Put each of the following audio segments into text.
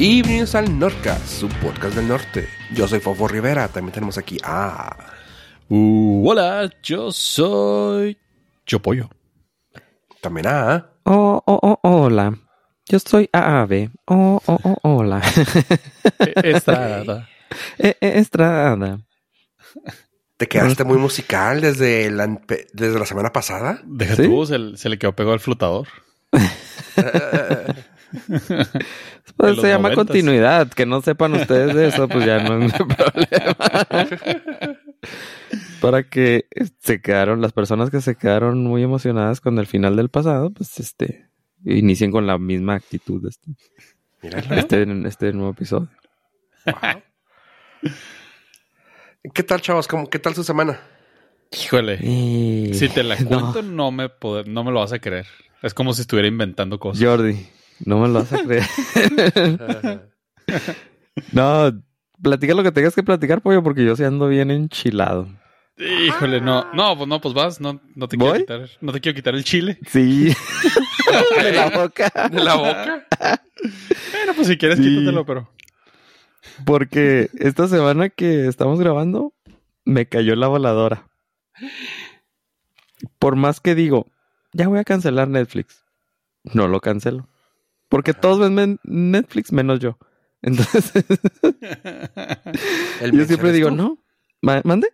Y bienvenidos al Nordcast, su podcast del norte. Yo soy Fofo Rivera, también tenemos aquí a... Uh, hola, yo soy... Yo Pollo. También a... Oh, oh, oh, hola. Yo soy Ave. Oh, oh, oh, hola. E- Estrada. Eh, eh, Estrada. Te quedaste muy musical desde la, desde la semana pasada. Deja ¿Sí? tú, se, se le quedó pegado al flotador. Pues se llama continuidad. Que no sepan ustedes de eso, pues ya no es mi problema. Para que se quedaron, las personas que se quedaron muy emocionadas con el final del pasado, pues este, inicien con la misma actitud este, este, este nuevo episodio. Wow. ¿Qué tal, chavos? ¿Cómo, ¿Qué tal su semana? Híjole. Y- Si te la cuento, no, me pod- no me lo vas a creer. Es como si estuviera inventando cosas. Jordi, no me lo vas a creer. no, platica lo que tengas que platicar, pollo, porque yo sí ando bien enchilado. Híjole, no. No, pues no, pues vas. No, no te quiero ¿Voy? quitar. No te quiero quitar el chile. Sí. De la boca. ¿De la boca? Bueno, pues si quieres, Sí. quítatelo, pero. Porque esta semana que estamos grabando, me cayó la voladora. Por más que digo, ya voy a cancelar Netflix. No lo cancelo. Porque todos ven Netflix menos yo. Entonces, ¿El yo siempre digo, tú? ¿no? Ma- ¿Mande?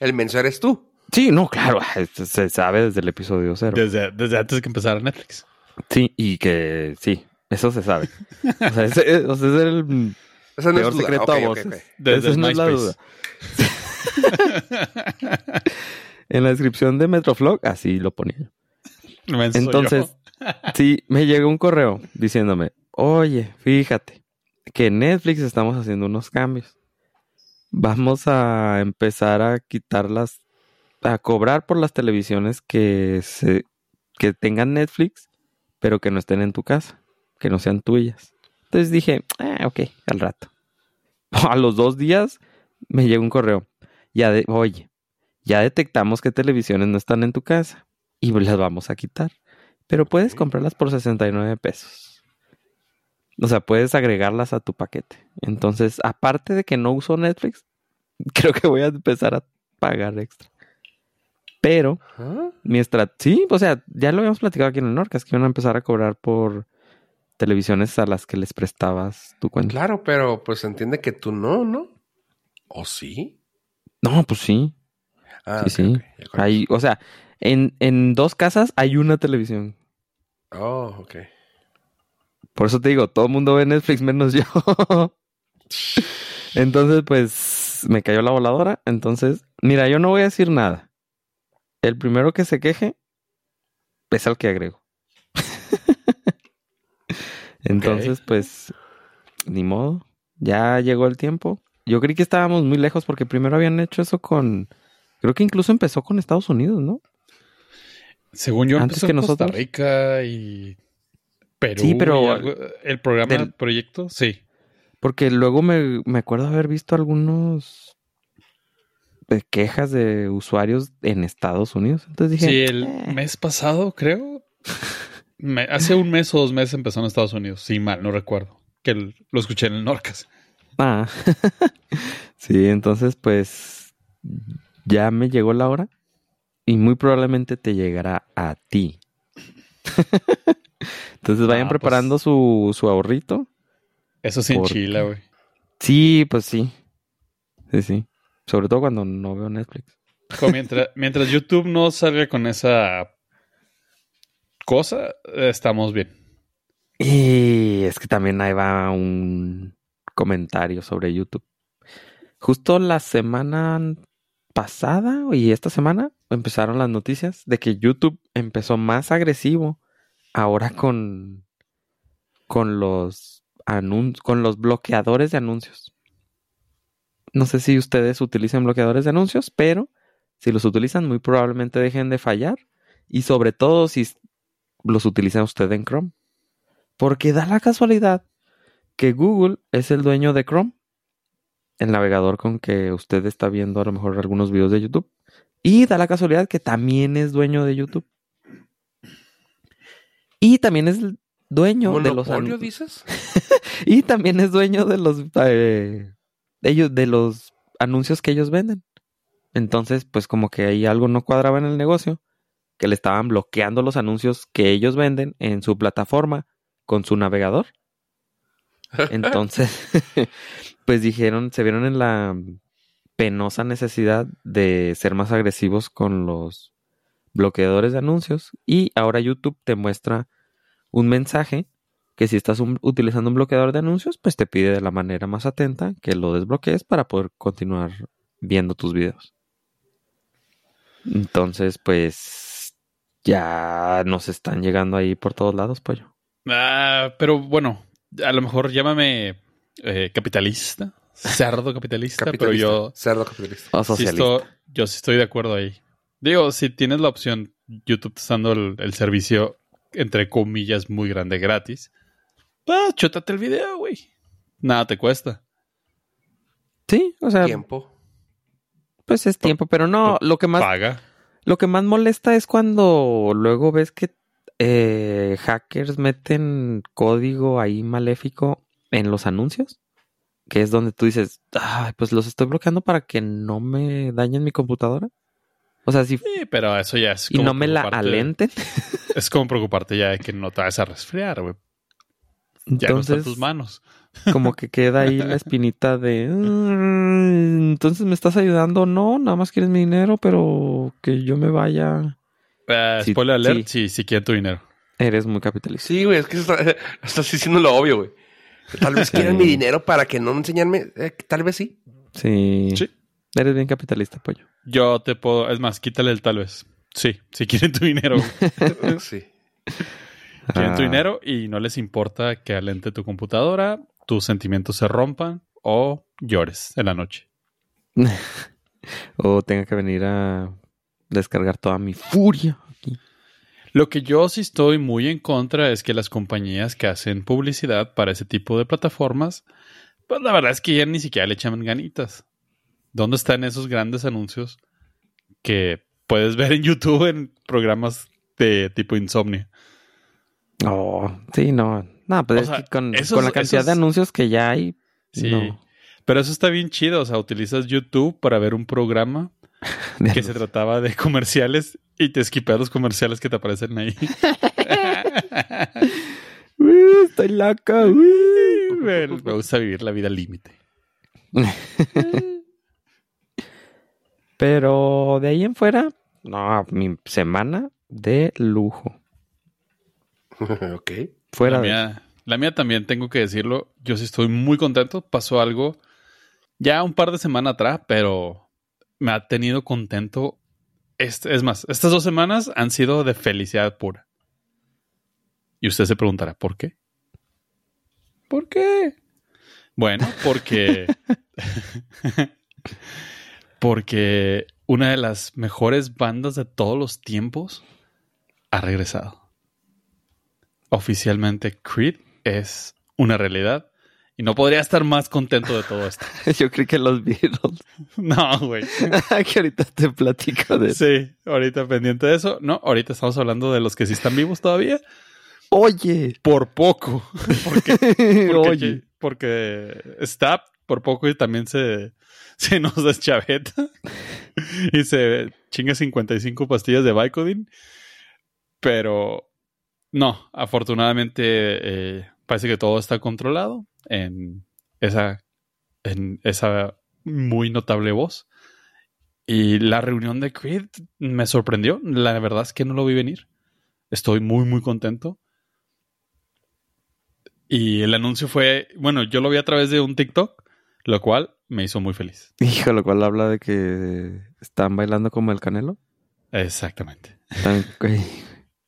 El menso eres tú. Sí, no, claro. Se- Se sabe desde el episodio cero. Desde, desde antes de que empezara Netflix. Sí, y que sí, eso se sabe. O sea, ese, eh, o sea, es el Esa no peor es duda. secreto a voces. ok. Desde Esa no es la duda. En la descripción de Metroflog, así lo ponía. Entonces. Sí, me llegó un correo diciéndome, oye, fíjate, que en Netflix estamos haciendo unos cambios. Vamos a empezar a quitar las, a cobrar por las televisiones que se, que tengan Netflix, pero que no estén en tu casa, que no sean tuyas. Entonces dije, ah, ok, al rato. A los dos días me llegó un correo. Ya de, oye, ya detectamos que televisiones no están en tu casa y las vamos a quitar. Pero puedes comprarlas por 69 pesos. O sea, puedes agregarlas a tu paquete. Entonces, aparte de que no uso Netflix, creo que voy a empezar a pagar extra. Pero ¿Ah? mi estrategia, sí, o sea, ya lo habíamos platicado aquí en el Norcas, que iban a empezar a cobrar por televisiones a las que les prestabas tu cuenta. Claro, pero pues entiende que tú no, ¿no? ¿O sí? No, pues sí. Ah, Sí, ok, sí. Hay, o sea, en, en dos casas hay una televisión. Oh, ok. Por eso te digo, todo el mundo ve Netflix menos yo. Entonces, pues, me cayó la voladora. Entonces, mira, yo no voy a decir nada. El primero que se queje es al que agrego. Entonces, pues, ni modo. Ya llegó el tiempo. Yo creí que estábamos muy lejos porque primero habían hecho eso con... Creo que incluso empezó con Estados Unidos, ¿no? Según yo, Antes empezó que en Costa nosotros. Rica y Perú. Sí, pero- algo- el programa del- del proyecto, sí. Porque luego me, me acuerdo haber visto algunos eh, quejas de usuarios en Estados Unidos. Entonces dije, Sí, el "Eh". mes pasado, creo. Me- hace un mes o dos meses empezó en Estados Unidos. Sí, mal, no recuerdo. Que el- lo escuché en el Norcas. ah. sí, entonces pues ya me llegó la hora y muy probablemente te llegará a ti. entonces vayan Ah, pues- preparando su, su ahorrito. Eso sí ¿Por enchila, qué? güey. Sí, pues sí. Sí, sí. Sobre todo cuando no veo Netflix. Como Mientras, mientras YouTube no salga con esa cosa, estamos bien. Y es que también ahí va un comentario sobre YouTube. Justo la semana pasada y esta semana empezaron las noticias de que YouTube empezó más agresivo ahora con, con los con los bloqueadores de anuncios. No sé si ustedes utilizan bloqueadores de anuncios, pero si los utilizan muy probablemente dejen de fallar y sobre todo si los utiliza usted en Chrome. Porque da la casualidad que Google es el dueño de Chrome, el navegador con que usted está viendo a lo mejor algunos videos de YouTube. Y da la casualidad que también es dueño de YouTube. Y también es dueño de los ¿Monopolio dices? y también es dueño de los eh, de ellos, de los anuncios que ellos venden. Entonces, pues como que ahí algo no cuadraba en el negocio, que le estaban bloqueando los anuncios que ellos venden en su plataforma con su navegador. Entonces, pues dijeron, se vieron en la penosa necesidad de ser más agresivos con los bloqueadores de anuncios y ahora YouTube te muestra un mensaje que si estás utilizando un bloqueador de anuncios, pues te pide de la manera más atenta que lo desbloquees para poder continuar viendo tus videos. Entonces, pues ya nos están llegando ahí por todos lados, pollo. Ah, pero bueno, a lo mejor llámame eh, capitalista, cerdo capitalista, pero yo... Cerdo capitalista. O socialista. yo sí estoy de acuerdo ahí. Digo, si tienes la opción, YouTube está dando el, servicio, entre comillas, muy grande gratis, pues chútate el video, güey. Nada te cuesta. Sí, o sea... Tiempo. Pues es tiempo, pero no, lo que más... Paga. Lo que más molesta es cuando luego ves que eh, hackers meten código ahí maléfico en los anuncios, que es donde tú dices, Ay, pues los estoy bloqueando para que no me dañen mi computadora. O sea, si... Sí, pero eso ya es... Y no me la alenten. Es como preocuparte ya de que no te vas a resfriar, güey. Ya no está en tus manos. Como que queda ahí la espinita de... Mm, entonces me estás ayudando. No, nada más quieres mi dinero, pero que yo me vaya... Uh, spoiler alert, sí. si quieren tu dinero. Eres muy capitalista. Sí, güey, es que estás diciendo lo obvio, güey. Tal vez quieran mi dinero para que no enseñarme. Eh, tal vez sí. Sí. Sí. Eres bien capitalista, pollo. Yo te puedo. Es más, quítale el tal vez. Sí, si quieren tu dinero. sí. Quieren tu ah. dinero y no les importa que alente tu computadora, tus sentimientos se rompan o llores en la noche. o tenga que venir a descargar toda mi furia aquí. Lo que yo sí estoy muy en contra es que las compañías que hacen publicidad para ese tipo de plataformas, pues la verdad es que ya ni siquiera le echan ganitas. ¿Dónde están esos grandes anuncios que puedes ver en YouTube en programas de tipo insomnio? Oh, sí, no. No, pues es que con, la cantidad de anuncios que ya hay. Sí. Pero eso está bien chido. O sea, utilizas YouTube para ver un programa que se trataba de comerciales y te esquipeas los comerciales que te aparecen ahí. estoy loca. me, gusta vivir la vida límite. Pero de ahí en fuera, no, mi semana de lujo. ok. Fuera la mía, la mía también tengo que decirlo. Yo sí estoy muy contento. Pasó algo ya un par de semanas atrás, pero me ha tenido contento. Este, es más, estas dos semanas han sido de felicidad pura. Y usted se preguntará, ¿por qué? ¿Por qué? Bueno, porque. porque una de las mejores bandas de todos los tiempos ha regresado. Oficialmente, Creed es una realidad y no podría estar más contento de todo esto. Yo creí que los Beatles. No, güey. que ahorita te platico de eso. Sí, ahorita pendiente de eso. No, ahorita estamos hablando de los que sí están vivos todavía. Oye. Por poco. Porque, porque, Oye. Porque Stab por poco y también se, se nos deschaveta. y se chinga 55 pastillas de Vicodin. Pero no, afortunadamente eh, parece que todo está controlado en esa, en esa muy notable voz. Y la reunión de Creed me sorprendió. La verdad es que no lo vi venir. Estoy muy, muy contento. Y el anuncio fue, bueno, yo lo vi a través de un TikTok, lo cual me hizo muy feliz. Hijo, lo cual habla de que están bailando como el canelo. Exactamente. Están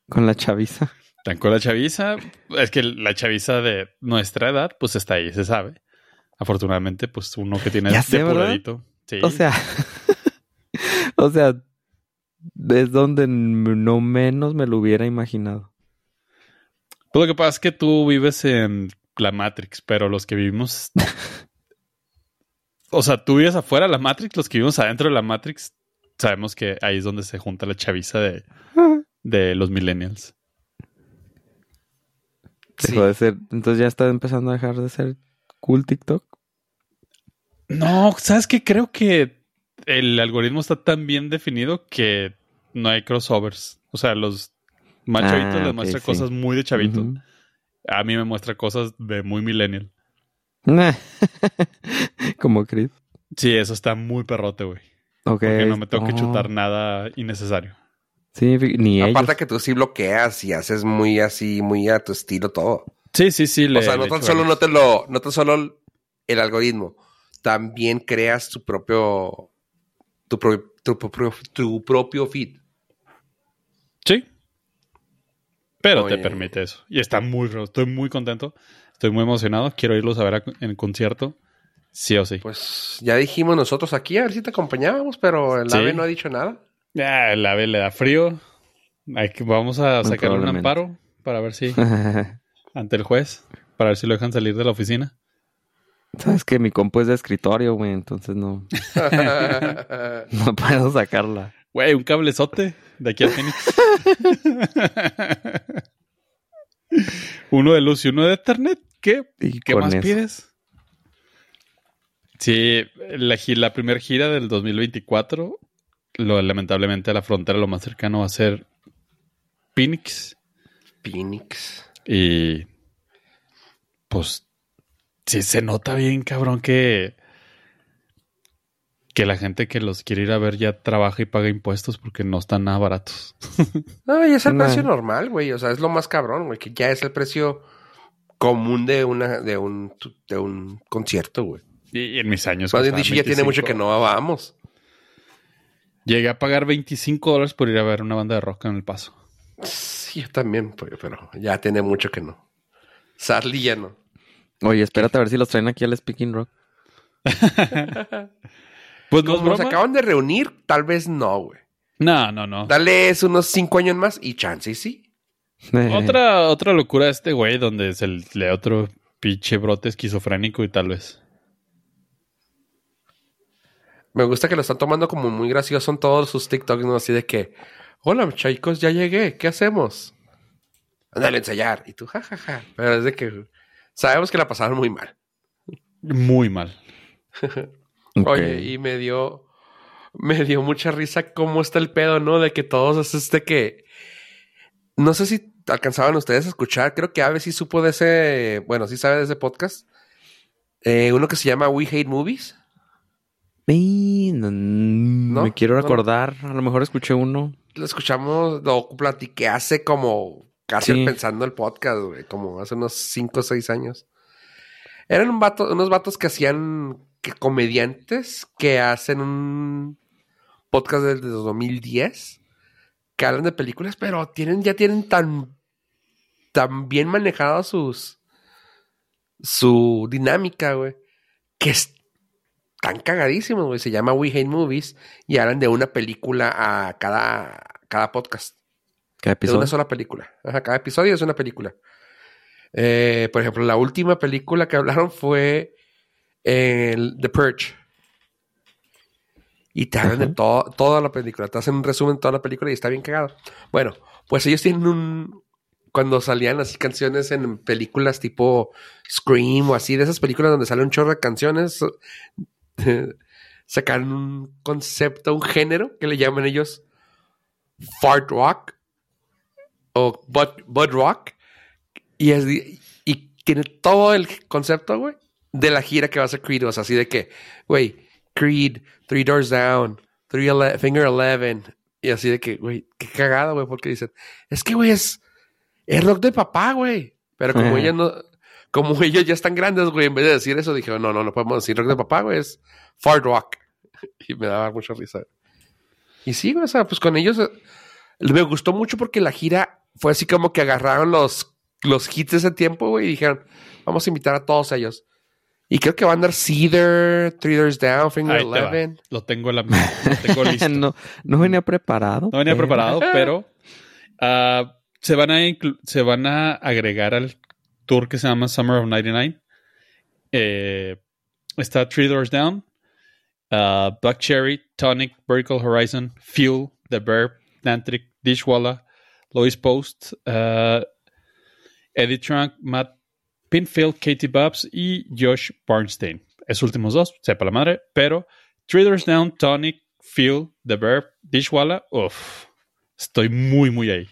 con la chaviza. Tan con la chaviza. Es que la chaviza de nuestra edad, pues está ahí, se sabe. Afortunadamente, pues uno que tiene depuradito. Sí. O sea, o sea, es donde no menos me lo hubiera imaginado. Pues lo que pasa es que tú vives en la Matrix, pero los que vivimos. o sea, tú vives afuera de la Matrix, los que vivimos adentro de la Matrix, sabemos que ahí es donde se junta la chaviza de, de los millennials. Dejó de ser, entonces ya está empezando a dejar de ser cool TikTok. No, ¿sabes qué? Creo que el algoritmo está tan bien definido que no hay crossovers. O sea, los más Ah, chavitos les ok, muestra sí. cosas muy de chavitos. Ujú. A mí me muestra cosas de muy millennial. Nah. Como Creed. Sí, eso está muy perrote, güey. Ok. Que no me tengo que chutar nada innecesario. Sí, ni ellos. Aparte que tú sí bloqueas y haces muy así, muy a tu estilo todo. Sí, sí, sí. o sea, no tan solo no te lo, no tan solo el algoritmo, también creas tu propio, tu, pro- tu, propio- tu propio feed. Sí. Pero te permite eso. Y está muy. Estoy muy contento. Estoy muy emocionado. Quiero irlos a ver a- en concierto. Sí o sí. Pues ya dijimos nosotros aquí a ver si te acompañábamos, pero el Sí. ave no ha dicho nada. Ah, el ave le da frío. Hay que- vamos a Muy sacar un amparo para ver si ante el juez, para ver si lo dejan salir de la oficina. Sabes que mi compu es de escritorio, güey, entonces no, no puedo sacarla. Güey, un cablezote de aquí a Phoenix. uno de luz y uno de Ethernet. ¿Qué, Y ¿Qué más eso. pides? Sí, la primera gira del 2024, lo, lamentablemente la frontera lo más cercano va a ser Phoenix. Phoenix. Y pues sí se nota bien, cabrón, que que la gente que los quiere ir a ver ya trabaja y paga impuestos porque no están nada baratos. No, y es el precio normal, güey. O sea, es lo más cabrón, güey, que ya es el precio común de una, de un, de un concierto, güey. Y, y en mis años. Más bien costaban dicho, ya tiene 25. mucho que no vamos. Llegué a pagar 25 dólares por ir a ver una banda de rock en el paso. Sí, yo también, pues, pero ya tiene mucho que no. Sadly ya no. Oye, espérate a ver si los traen aquí al Speaking Rock. Pues no Como se acaban de reunir, tal vez no, güey. No, no, no. Dales unos cinco años más y chance y sí. Otra, otra locura de este güey donde se le otro pinche brote esquizofrénico y tal vez. Me gusta que lo están tomando como muy gracioso en todos sus TikToks, ¿no? Así de que, hola, chicos, ya llegué, ¿qué hacemos? Ándale a ensayar. Y tú, jajaja. Pero es de que sabemos que la pasaron muy mal. Muy mal. Oye, y me dio, me dio mucha risa cómo está el pedo, ¿no? De que todos es este que, no sé si alcanzaban ustedes a escuchar, creo que Ave sí supo de ese, bueno, sí sabe de ese podcast. Eh, uno que se llama We Hate Movies. Ey, no- ¿No? Me quiero ¿No? recordar. A lo mejor escuché uno. Lo escuchamos, lo platiqué hace como casi Sí. pensando el podcast, güey, como hace unos 5 o 6 años. Eran un vato- unos vatos que hacían que comediantes que hacen un podcast desde 2010 que hablan de películas, pero tienen ya tienen tan tan bien manejado sus su dinámica, güey, que es tan cagadísimos, güey. Se llama We Hate Movies y hablan de una película a cada, cada podcast. ¿Qué De episodio? una sola película. Ajá, cada episodio es una película. Eh, por ejemplo, la última película que hablaron fue el The Purge. Y te hablan de todo, toda la película. Te hacen un resumen de toda la película y está bien cagado. Bueno, pues ellos tienen un... Cuando salían así canciones en películas tipo Scream o así, de esas películas donde sale un chorro de canciones, sacaron un concepto, un género que le llaman ellos fart rock o bud, bud rock y, es, y tiene todo el concepto, güey, de la gira que va a hacer Creed. O sea, así de que, güey, Creed, Three Doors Down, Three Ele- Finger Eleven. Y así de que, güey, qué cagado, güey, porque dicen, es que, güey, es, es rock de papá, güey. Pero como Ajá. ellos no, como ellos ya están grandes, güey, en vez de decir eso, dijeron, no, no, no podemos decir rock de papá, güey, es fart rock. Y me daba mucha risa. Y sí, güey, o sea, pues con ellos eh, me gustó mucho porque la gira fue así como que agarraron los, los hits de ese tiempo, güey, y dijeron, vamos a invitar a todos ellos. Y creo que van a andar Cedar, Three Doors Down, Finger Ahí te va. Eleven. Lo tengo, en la, lo tengo listo. no, no venía preparado. No venía pero- preparado, pero ah, se, van a se van a agregar al tour que se llama Summer of 99. Eh, está Three Doors Down, ah, Black Cherry, Tonic, Vertical Horizon, Fuel, The Verb, Nantric, Dishwalla, Lois Post. ah, Eddie Trunk, Matt Pinfield, Katie Babs y Josh Barnstein. Esos últimos dos, sepa la madre, pero Traders Down, Tonic, Phil, The Verb, Dishwalla, uff, estoy muy, muy ahí.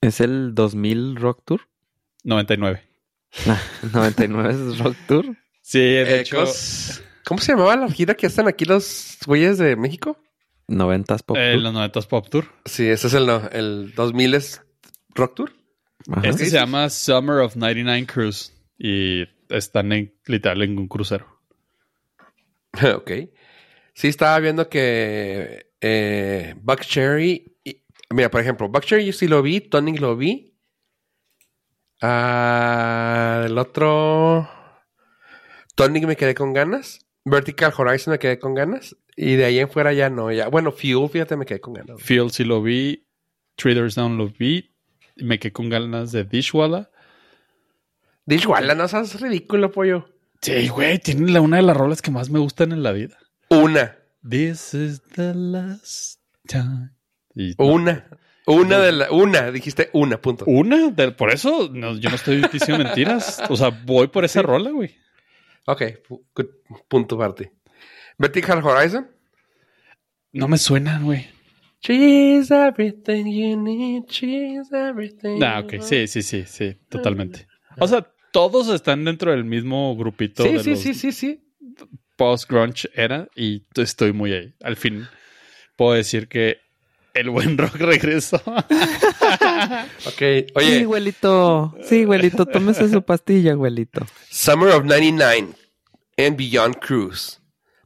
¿Es el 2000 Rock Tour? 99. 99 es Rock Tour. Sí, de Eh, hecho, ¿cómo, se llamaba la gira que están aquí los güeyes de México? 90s Pop eh, Tour. los 90 Pop Tour. Sí, ese es el, no, el 2000 es Rock Tour. Ajá. Este se llama Summer of 99 Cruise y están en, literal en un crucero. ok. Sí, estaba viendo que eh, Buck Cherry. y- mira, por ejemplo, Buck Cherry yo sí lo vi, Tonic lo vi. Ah, el otro. Tonic me quedé con ganas. Vertical Horizon me quedé con ganas. Y de ahí en fuera ya no. Ya. Bueno, Fuel, fíjate, me quedé con ganas. Field sí lo vi, Traders Down lo vi, me quedé con ganas de Dishwalla. Dishwalla, no seas ridículo, pollo. Sí, güey, tiene la, una de las rolas que más me gustan en la vida. Una. This is the last time. Y- Una. Una de la. Una, dijiste una, punto. Una, de- por eso no, yo no estoy diciendo mentiras. O sea, voy por esa rola, güey. Ok, good punto parte. Vertical Horizon. No me suena, güey. She's everything you need, she's everything. Ah, ok, sí, sí, sí, sí, totalmente. O sea, todos están dentro del mismo grupito Sí, de sí, los sí, sí, sí. post-grunge era y estoy muy ahí. Al fin puedo decir que el buen rock regresó. Ok, Sí, oye, güelito. Sí, güelito. Tómese su pastilla, güelito. Summer of 99 and Beyond Cruise.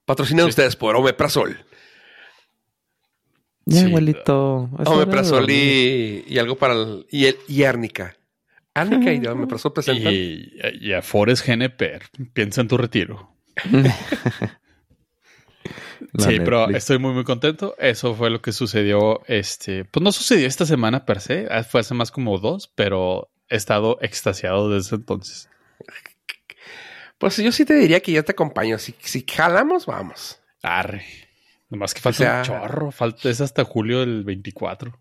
Patrocinan ustedes por Omeprazol. Ya, Sí. de Omeprazol y, y algo para el. Y, el, y árnica. Árnica y Omeprazol presentan. y, y a Forest GNP, piensa en tu retiro. La sí, pero estoy muy, muy contento. Eso fue lo que sucedió. Este, pues no sucedió esta semana per se, ah, fue hace más como dos, pero he estado extasiado desde entonces. Pues yo sí te diría que yo te acompaño. Si, si jalamos, vamos. Arre. Nomás que falta O sea- un chorro. Falta, es hasta julio del 24.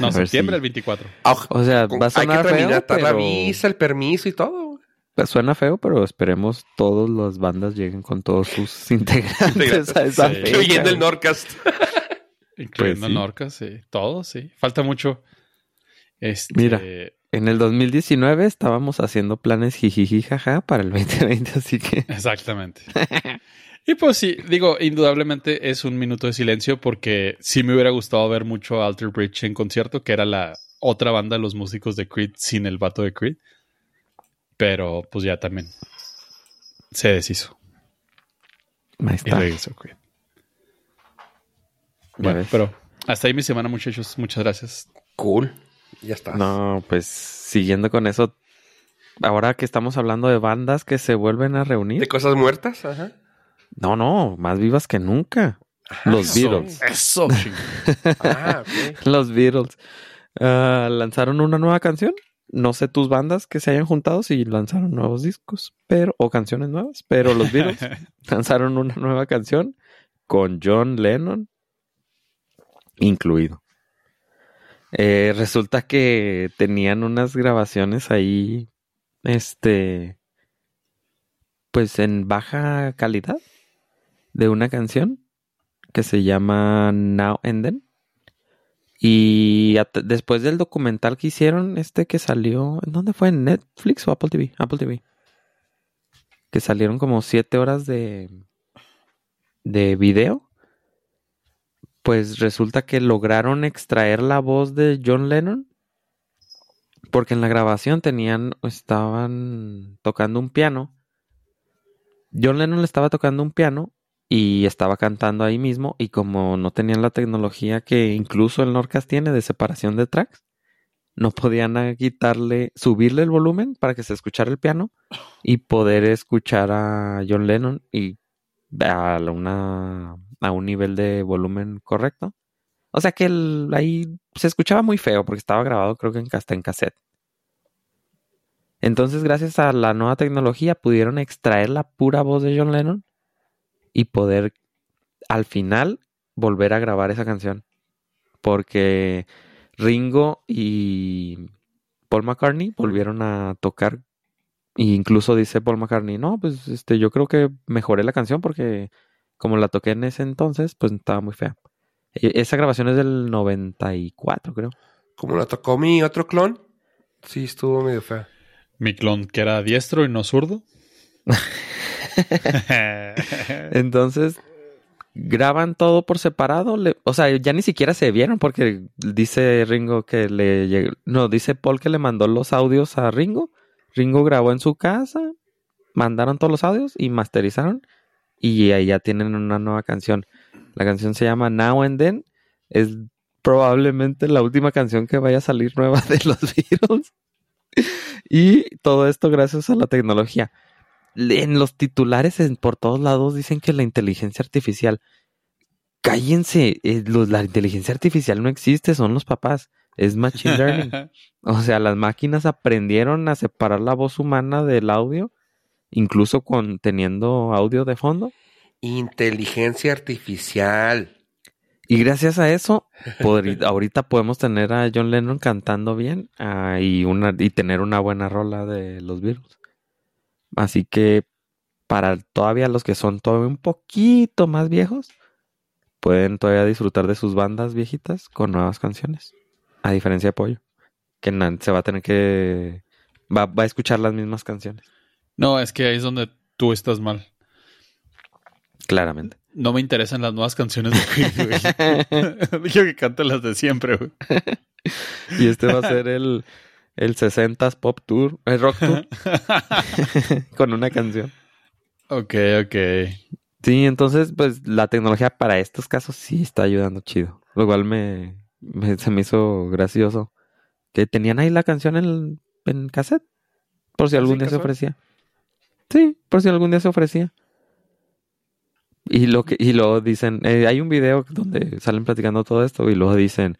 No, septiembre si- del 24. Ah, O sea, va a hay que sonar feo, terminar la pero... visa, el permiso y todo. Pues Suena feo, pero esperemos todas las bandas lleguen con todos sus integrantes a esa Sí. fecha. Incluyendo el Nordcast. Incluyendo Pues sí. Norca, sí. Todo, sí. Falta mucho. Este, Mira. En el 2019 estábamos haciendo planes jijiji jaja para el 2020, así que Exactamente. y pues sí, digo, indudablemente es un minuto de silencio porque sí me hubiera gustado ver mucho a Alter Bridge en concierto, que era la otra banda de los músicos de Creed sin el vato de Creed. Pero pues ya también se deshizo ahí y está. regresó Creed. Ya Bueno, ves. pero hasta ahí mi semana, muchachos. Muchas gracias. Cool. Ya está. No, pues siguiendo con eso, ahora que estamos hablando de bandas que se vuelven a De reunir. cosas muertas. Ajá. No, no, más vivas que nunca. Los Eso. Beatles. Eso. Ah. Los Beatles. Ah, lanzaron una nueva canción. No sé tus bandas que se hayan juntado si lanzaron nuevos discos, pero o canciones nuevas, pero los Beatles lanzaron una nueva canción con John Lennon incluido. Eh, resulta que tenían unas grabaciones ahí, este, pues en baja calidad de una canción que se llama Now and Then. Y después del documental que hicieron, este que salió, ¿en dónde fue? ¿En Netflix o Apple TV? Apple TV. Que salieron como siete horas de, de video. Pues resulta que lograron extraer la voz de John Lennon. Porque en la grabación tenían, estaban tocando un piano. John Lennon le estaba tocando un piano y estaba cantando ahí mismo y como no tenían la tecnología que incluso el Norcas tiene de separación de tracks, no podían quitarle, subirle el volumen para que se escuchara el piano y poder escuchar a John Lennon y a, una, a un nivel de volumen correcto. O sea que ahí se escuchaba muy feo porque estaba grabado creo que en, hasta en cassette. Entonces gracias a la nueva tecnología pudieron extraer la pura voz de John Lennon y poder al final volver a grabar esa canción. Porque Ringo y Paul McCartney volvieron a tocar. E incluso dice Paul McCartney, no, pues este, yo creo que mejoré la canción porque como la toqué en ese entonces, pues estaba muy fea. E- Esa grabación es del 94, creo. Como la tocó mi otro clon, sí estuvo medio fea. Mi clon que era diestro y no zurdo. Entonces, graban todo por separado. o sea, ya ni siquiera se vieron porque dice Ringo que le llegó. No, dice Paul que le mandó los audios a Ringo. Ringo grabó en su casa, mandaron todos los audios y masterizaron. Y ahí ya tienen una nueva canción. La canción se llama Now and Then. Es probablemente la última canción que vaya a salir nueva de los Beatles. Y todo esto gracias a la tecnología en los titulares en- por todos lados dicen que la inteligencia artificial. Cállense, eh, los- la inteligencia artificial no existe, son los papás. Es machine learning. o sea, las máquinas aprendieron a separar la voz humana del audio, incluso con teniendo audio de fondo. Inteligencia artificial. Y gracias a eso, podri- ahorita podemos tener a John Lennon cantando bien ah, y, una, y tener una buena rola de los Beatles. Así que para todavía los que son todavía un poquito más viejos, pueden todavía disfrutar de sus bandas viejitas con nuevas canciones. A diferencia de Pollo, que se va a tener que... Va, va a escuchar las mismas canciones, no, es que ahí es donde tú estás mal. claramente. No me interesan las nuevas canciones de Queen, güey. Dijo que cante las de siempre, güey. Y este va a ser el, el 60s Pop Tour, el Rock Tour, con una canción. ok, ok. Sí, entonces, pues la tecnología para estos casos sí está ayudando chido. Lo cual me, me- se me hizo gracioso. Que tenían ahí la canción en, en cassette. Por si ¿Ah, algún día se ofrecía. Sí, por si algún día se ofrecía. Y lo que, y luego dicen, eh, hay un video donde salen platicando todo esto y luego dicen,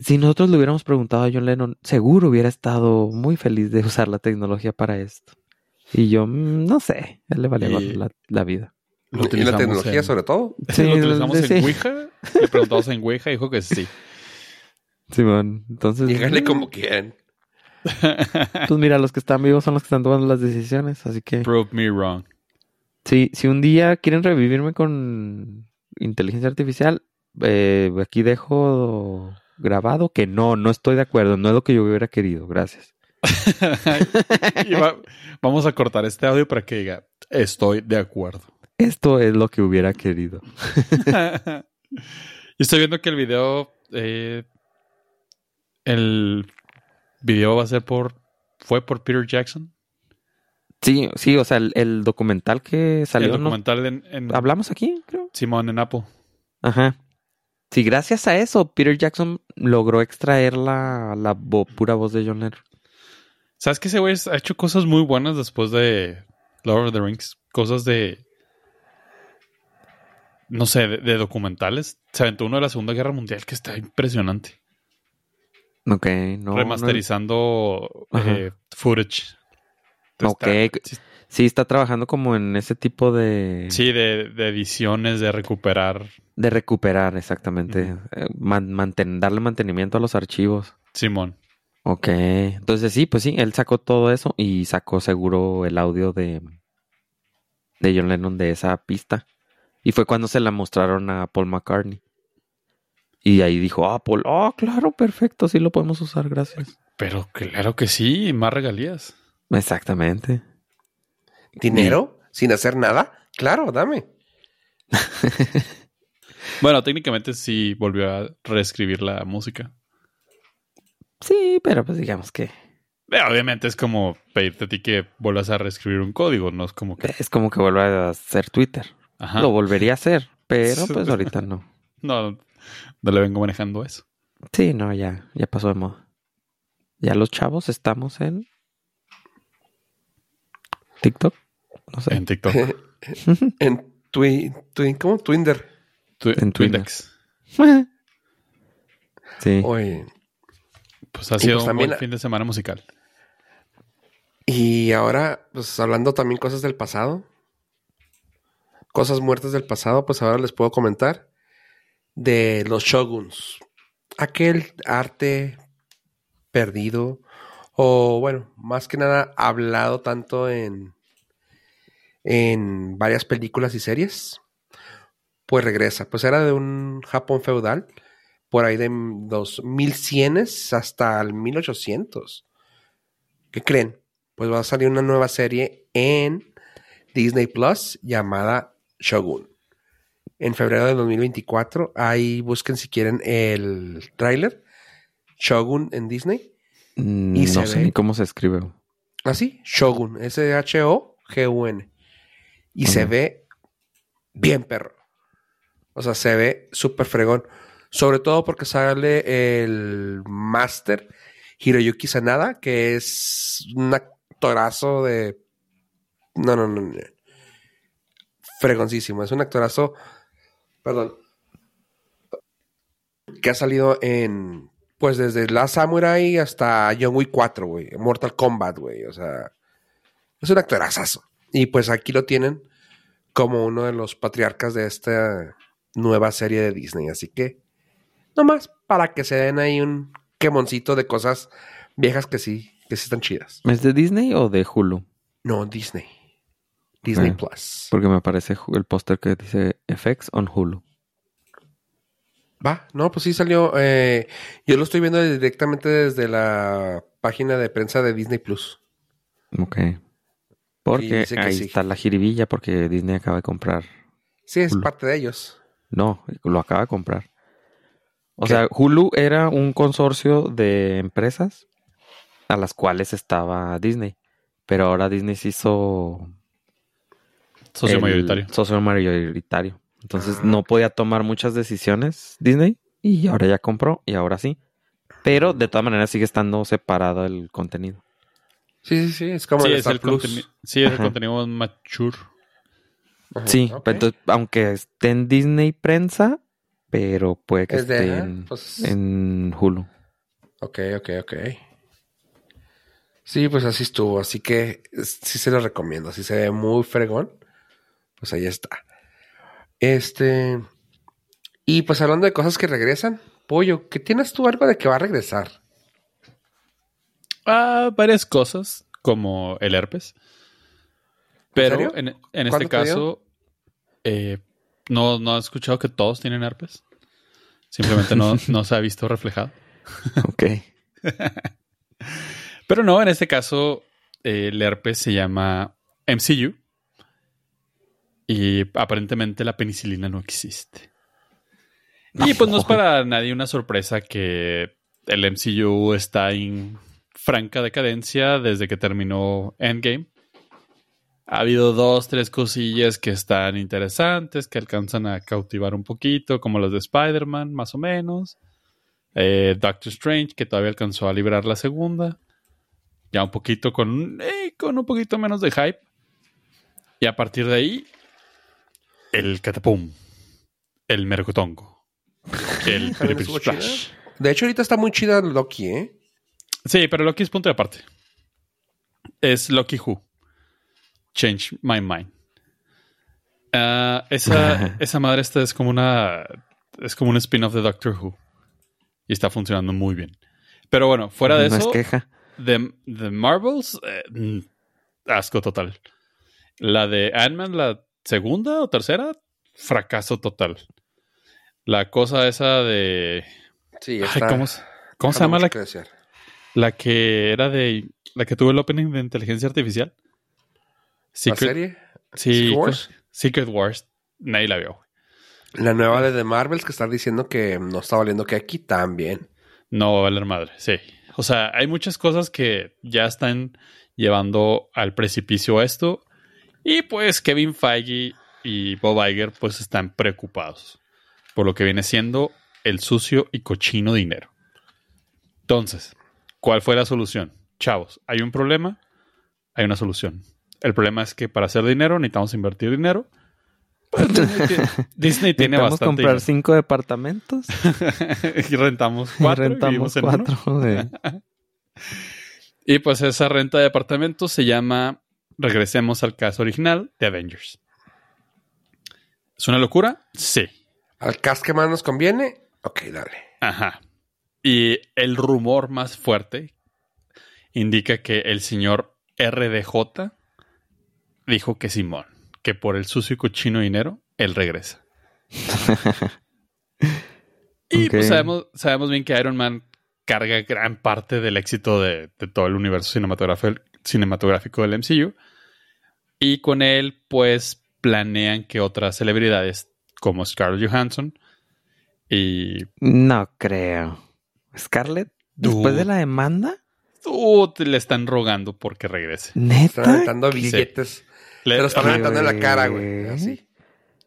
si nosotros le hubiéramos preguntado a John Lennon, seguro hubiera estado muy feliz de usar la tecnología para esto. Y yo, "Mm, no sé, a él le valía Y- la, la vida. Lo y la tecnología en- sobre todo. Sí, lo utilizamos sí. en Ouija. Le preguntamos en Ouija y dijo que sí. Simón, entonces. Díganle como quieran. Pues mira, los que están vivos son los que están tomando las decisiones. Así que. Prove me wrong. Sí, si un día quieren revivirme con inteligencia artificial, eh, aquí dejo grabado que no, no estoy de acuerdo. No es lo que yo hubiera querido. Gracias. Va- vamos a cortar este audio para que diga, estoy de acuerdo. Esto es lo que hubiera querido. y estoy viendo que el video, eh, el video va a ser por, fue por Peter Jackson. Sí, sí, o sea, el, el documental que salió. el ¿no? documental en, en Hablamos aquí, creo. Simón en Apple. Ajá. Sí, gracias a eso, Peter Jackson logró extraer la, la vo- pura voz de John Lennon. ¿Sabes que ese güey ha hecho cosas muy buenas después de Lord of the Rings? Cosas de. No sé, de, de documentales. Se aventó uno de la Segunda Guerra Mundial que está impresionante. Ok, no. remasterizando eh, footage. Ok. Está- sí, está trabajando como en ese tipo de... sí, de, de ediciones, de recuperar. De recuperar, exactamente. Man- manten- darle mantenimiento a los archivos. Simón. Ok. Entonces sí, pues sí, él sacó todo eso y sacó seguro el audio de, de John Lennon de esa pista. Y fue cuando se la mostraron a Paul McCartney. Y ahí dijo, ah, Paul, oh, claro, perfecto, sí lo podemos usar, gracias. Pero claro que sí, más regalías. Exactamente. ¿Dinero? ¿Sin hacer nada? Claro, dame. Bueno, técnicamente sí volvió a reescribir la música. Sí, pero pues digamos que obviamente es como pedirte a ti que vuelvas a reescribir un código, no es como que. es como que vuelva a hacer Twitter. Ajá. Lo volvería a hacer, pero pues ahorita no. No, no le vengo manejando eso. Sí, no, ya, ya pasó de moda. Ya los chavos estamos en TikTok. No sé. En TikTok. En Twin, twin ¿cómo? Twinder. Tu- En Twindex. Sí. Oye. Pues ha sido pues un buen fin de semana musical. Y ahora, pues hablando también cosas del pasado. Cosas muertas del pasado, pues ahora les puedo comentar de los shoguns. Aquel arte perdido o bueno, más que nada hablado tanto en, en varias películas y series, pues regresa. Pues era de un Japón feudal, por ahí de los 1100 hasta el 1800. ¿Qué creen? Pues va a salir una nueva serie en Disney Plus llamada Shogun. En febrero de 2024. Ahí busquen si quieren el tráiler. Shogun en Disney. Mm, no sé ni cómo se escribe. Así, Shogun, S-H-O-G-U-N. Y se ve bien perro. O sea, se ve súper fregón. Sobre todo porque sale el Master Hiroyuki Sanada, que es un actorazo de. No, no, no. Fregoncísimo. Es un actorazo. Perdón. Que ha salido en pues desde La Samurai hasta John Wick 4, güey. Mortal Kombat, güey. O sea, es un actorazazo. Y pues aquí lo tienen como uno de los patriarcas de esta nueva serie de Disney. Así que, nomás para que se den ahí un quemoncito de cosas viejas que sí, que sí están chidas. ¿Es de Disney o de Hulu? No, Disney. Disney Plus. Porque me aparece el póster que dice FX on Hulu. Va, no, pues sí salió. Eh, yo lo estoy viendo directamente desde la página de prensa de Disney Plus. Ok. Porque ahí está la jiribilla, porque Disney acaba de comprar. Sí, es parte de ellos. No, lo acaba de comprar. O sea, Hulu era un consorcio de empresas a las cuales estaba Disney. Pero ahora Disney se hizo. Socio mayoritario. Socio mayoritario. Entonces no podía tomar muchas decisiones Disney y ahora ya compró y ahora sí. Pero de todas maneras sigue estando separado el contenido. Sí, sí, sí, es como el, Sí, es el contenido mature. sí, entonces, aunque esté en Disney prensa, pero puede que esté pues en, Hulu. Ok, ok, ok. Sí, pues así estuvo. Así que sí se lo recomiendo. Si se ve muy fregón, pues ahí está. Este. Y pues hablando de cosas que regresan, Pollo, ¿qué tienes tú algo de que va a regresar? Ah, varias cosas, como el herpes. Pero en, este caso, eh, no, no he escuchado que todos tienen herpes. Simplemente no, no se ha visto reflejado. Ok. Pero no, en este caso, el herpes se llama MCU y aparentemente la penicilina no existe. Y pues no es para nadie una sorpresa que el MCU está en franca decadencia desde que terminó Endgame. Ha habido dos, tres cosillas que están interesantes, que alcanzan a cautivar un poquito, como los de Spider-Man, más o menos. Eh, Doctor Strange, que todavía alcanzó a librar la segunda. Ya un poquito con, eh, con un poquito menos de hype. Y a partir de ahí, el catapum, el mercotongo, el De hecho, ahorita está muy chida Loki, ¿eh? Sí, pero Loki es punto de aparte. Es Loki Who. Change my mind. Ah, esa, esa madre esta es como una. Es como un spin-off de Doctor Who. Y está funcionando muy bien. Pero bueno, fuera de eso. queja. De, Marvels, eh, mm, asco total. La de Ant-Man, la segunda o tercera, fracaso total. La cosa esa de. Sí, está, ¿Cómo, se llama la, que la que era de. La que tuvo el opening de inteligencia artificial? Secret, ¿La serie? Sí, Secret Wars. Secret Wars. Nadie la vio. La nueva de The Marvels que está diciendo que no está valiendo que aquí también. No va a valer madre, sí. O sea, hay muchas cosas que ya están llevando al precipicio esto y pues Kevin Feige y Bob Iger pues están preocupados por lo que viene siendo el sucio y cochino dinero. Entonces, ¿cuál fue la solución? Chavos, hay un problema, hay una solución. El problema es que para hacer dinero necesitamos invertir dinero. Pues, Disney, tiene bastante. comprar cinco departamentos y rentamos cuatro. Y rentamos cuatro. y pues esa renta de departamentos se llama regresemos al caso original de Avengers. ¿Es una locura? Sí. ¿Al cast que más nos conviene? Ok, dale. Ajá. Y el rumor más fuerte indica que el señor RDJ dijo que Simón, que por el sucio y cochino dinero, él regresa. y pues sabemos, sabemos bien que Iron Man carga gran parte del éxito de, todo el universo cinematográfico, cinematográfico del MCU. Y con él, pues, planean que otras celebridades, como Scarlett Johansson y... No creo. ¿Scarlett? ¿Después de la demanda? Uh, le están rogando porque regrese. ¿Neta? Están aventando billetes. Le, lo están aventando en la cara, güey. Así.